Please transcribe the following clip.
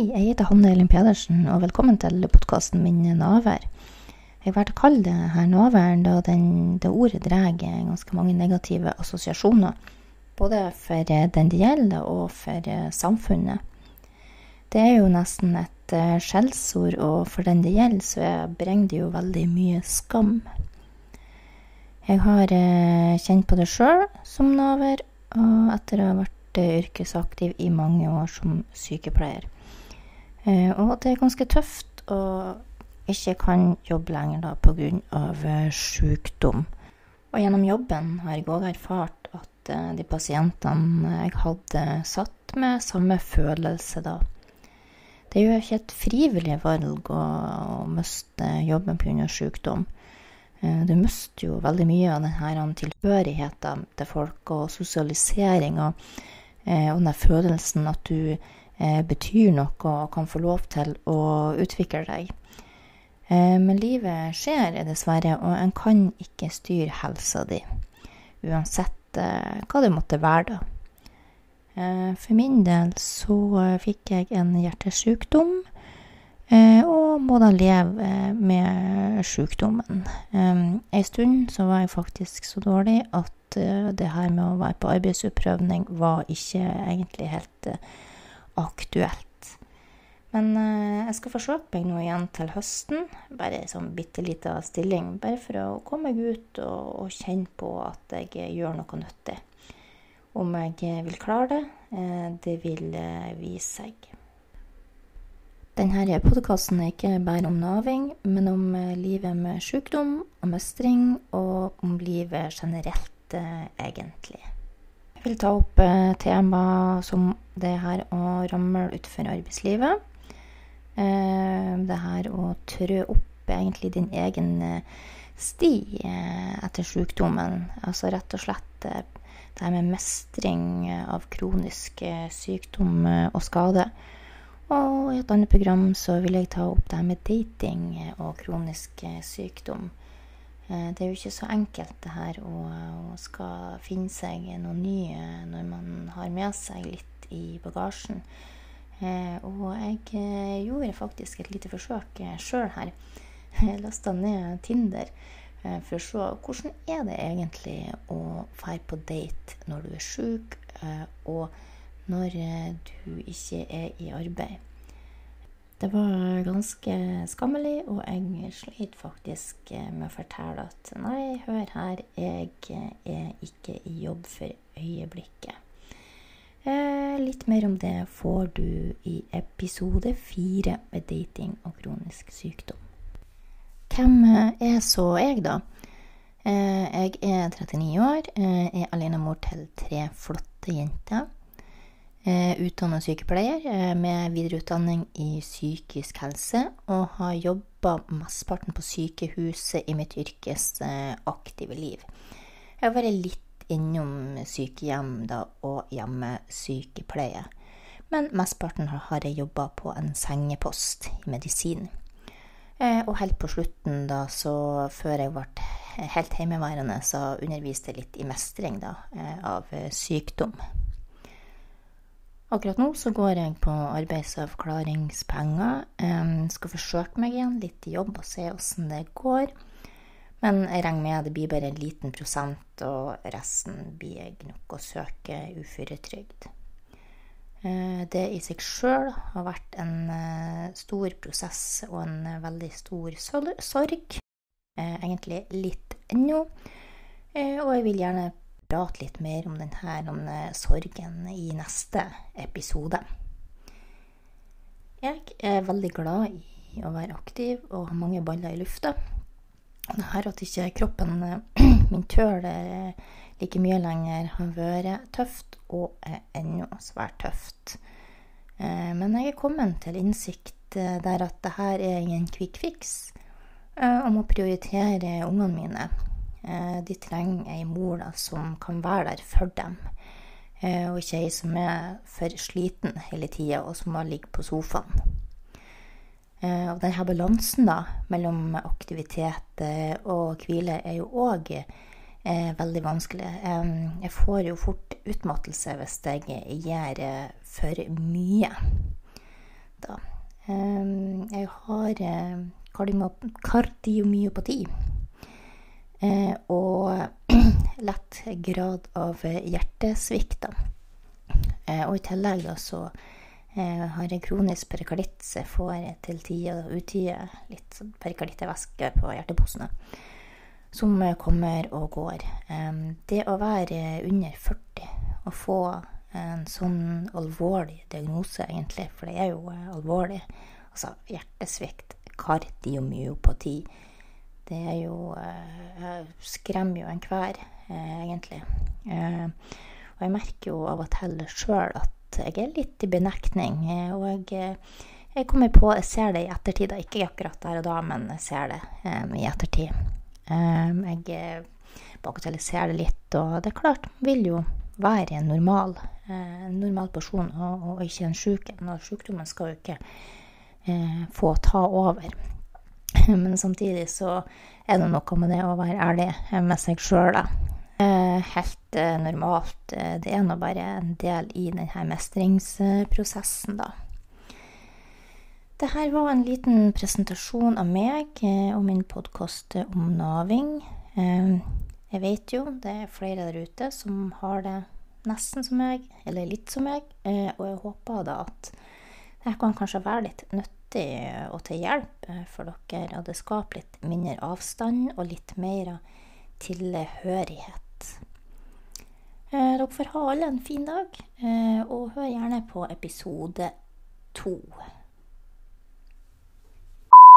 Hei, jeg heter Hanne Elin Pedersen, og velkommen til podkasten min Navær. Jeg valgte å kalle det her naværen da den, det ordet drar ganske mange negative assosiasjoner. Både for den det gjelder, og for samfunnet. Det er jo nesten et uh, skjellsord, og for den det gjelder, så bringer det jo veldig mye skam. Jeg har kjent på det sjøl som naver, og etter å ha vært yrkesaktiv i mange år som sykepleier. Eh, og det er ganske tøft å ikke kan jobbe lenger da pga. Eh, sykdom. Og gjennom jobben har jeg òg erfart at eh, de pasientene jeg hadde satt med samme følelse da. Det er jo ikke et frivillig valg å, å miste jobben pga. sykdom. Du mister jo veldig mye av denne tilhørigheten til folk og sosialisering og, og den følelsen at du eh, betyr noe og kan få lov til å utvikle deg. Eh, men livet skjer dessverre, og en kan ikke styre helsa di. Uansett eh, hva det måtte være, da. Eh, for min del så fikk jeg en hjertesykdom. Eh, og må da leve eh, med sykdommen. En stund så var jeg faktisk så dårlig at det her med å være på arbeidsutprøvning var ikke egentlig helt aktuelt. Men eh, jeg skal forsøke meg nå igjen til høsten. Bare en sånn bitte lita stilling. Bare for å komme meg ut og, og, kjenne på at jeg gjør noe nyttig. Om jeg vil klare det, eh, det vil eh, vise seg. Denne podkasten er ikke bare om naving, men om eh, livet med sykdom og mestring, og om livet generelt, eh, egentlig. Jeg vil ta opp eh, tema som det her å ramle utfor arbeidslivet. Eh, det her å trø opp egentlig din egen eh, sti etter sykdommen. Altså rett og slett det her med mestring av kronisk sykdom og skade. Og i et annet program så vil jeg ta opp det her med dating og kronisk sykdom. Eh, det er jo ikke så enkelt det her å, å skal finne seg noe nye når man har med seg litt i bagasjen. Eh, og jeg eh, gjorde faktisk et lite forsøk sjøl her. Jeg lasta ned Tinder for å se hvordan er det egentlig å dra på date når du er sjuk, og når du ikke er i arbeid. Det var ganske skammelig, og jeg sleit faktisk med å fortelle at nei, hør her, jeg er ikke i jobb for øyeblikket. Eh, litt mer om det får du i episode fire med dating og kronisk sykdom. Hvem er så jeg, da? Eh, jeg er 39 år, eh, er alenemor til tre flotte jenter. Eh, utdannet sykepleier eh, med videreutdanning i psykisk helse, og har jobba mesteparten på sykehuset i mitt yrkesaktive liv. Jeg har vært litt innom sykehjem da, og hjemmesykepleie, men mesteparten har jeg jobba på en sengepost i medisin. Eh, og helt på slutten, da, så før jeg ble helt hjemmeværende, så underviste jeg litt i mestring da, av sykdom. Akkurat nå så går jeg på arbeidsavklaringspenger. Jeg skal forsøke meg igjen litt i jobb og se åssen det går. Men jeg regner med at det blir bare en liten prosent, og resten blir jeg nok å søke uføretrygd. Uh, det i seg sjøl har vært en uh, stor prosess og en veldig stor sorg. egentlig litt ennå. og jeg vil gjerne prate litt mer om denne sorgen i neste episode. Jeg er veldig glad i å være aktiv og ha mange baller i lufta. Det her at ikke kroppen min tøler like mye lenger, har vært tøft og er ennå svært tøft. Eh, men jeg er kommet til innsikt eh, der at det her er ingen quick fix, om å prioritere ungene mine Eh, de trenger ei mor da, som kan være der for dem, eh, og ikke ei som er for sliten hele tida, og som bare ligger på sofaen. Eh, og denne balansen da, mellom aktivitet og hvile er jo òg veldig vanskelig. Jeg får jo fort utmattelse hvis jeg gjør for mye. da. Jeg har kardiomyopati. Og lett grad av hjertesvikt, da. Og i tillegg da så har jeg kronisk perikarditt, så jeg får til tider og litt sånn perikardittevæske på hjerteposene. Som kommer og går. Det å være under 40 og få en sånn alvorlig diagnose, egentlig, for det er jo alvorlig, altså hjertesvikt, kardiomyopati, det er jo Skremmer jo enhver, egentlig. Og jeg merker jo av og til sjøl at jeg er litt i benektning. Og jeg, jeg kommer på Jeg ser det i ettertid, ikke akkurat der og da, men jeg ser det i ettertid. Jeg bagatelliserer det litt, og det er klart, vil jo være en normal, eh, normal person og, og ikke en sjuk en. Og sjukdommen skal jo ikke eh, få ta over. Men samtidig så er det noe med det å være ærlig med seg sjøl, da. Eh, helt eh, normalt. Det er nå bare en del i denne mestringsprosessen, da. Det her var en liten presentasjon av meg og min podkast om naving. Jeg vet jo det er flere der ute som har det nesten som meg, eller litt som meg, og jeg håper da at det kan kanskje være litt nyttig og til hjelp for dere, og det skaper litt mindre avstand og litt mer tilhørighet. Dere får ha alle en fin dag, og hør gjerne på episode to.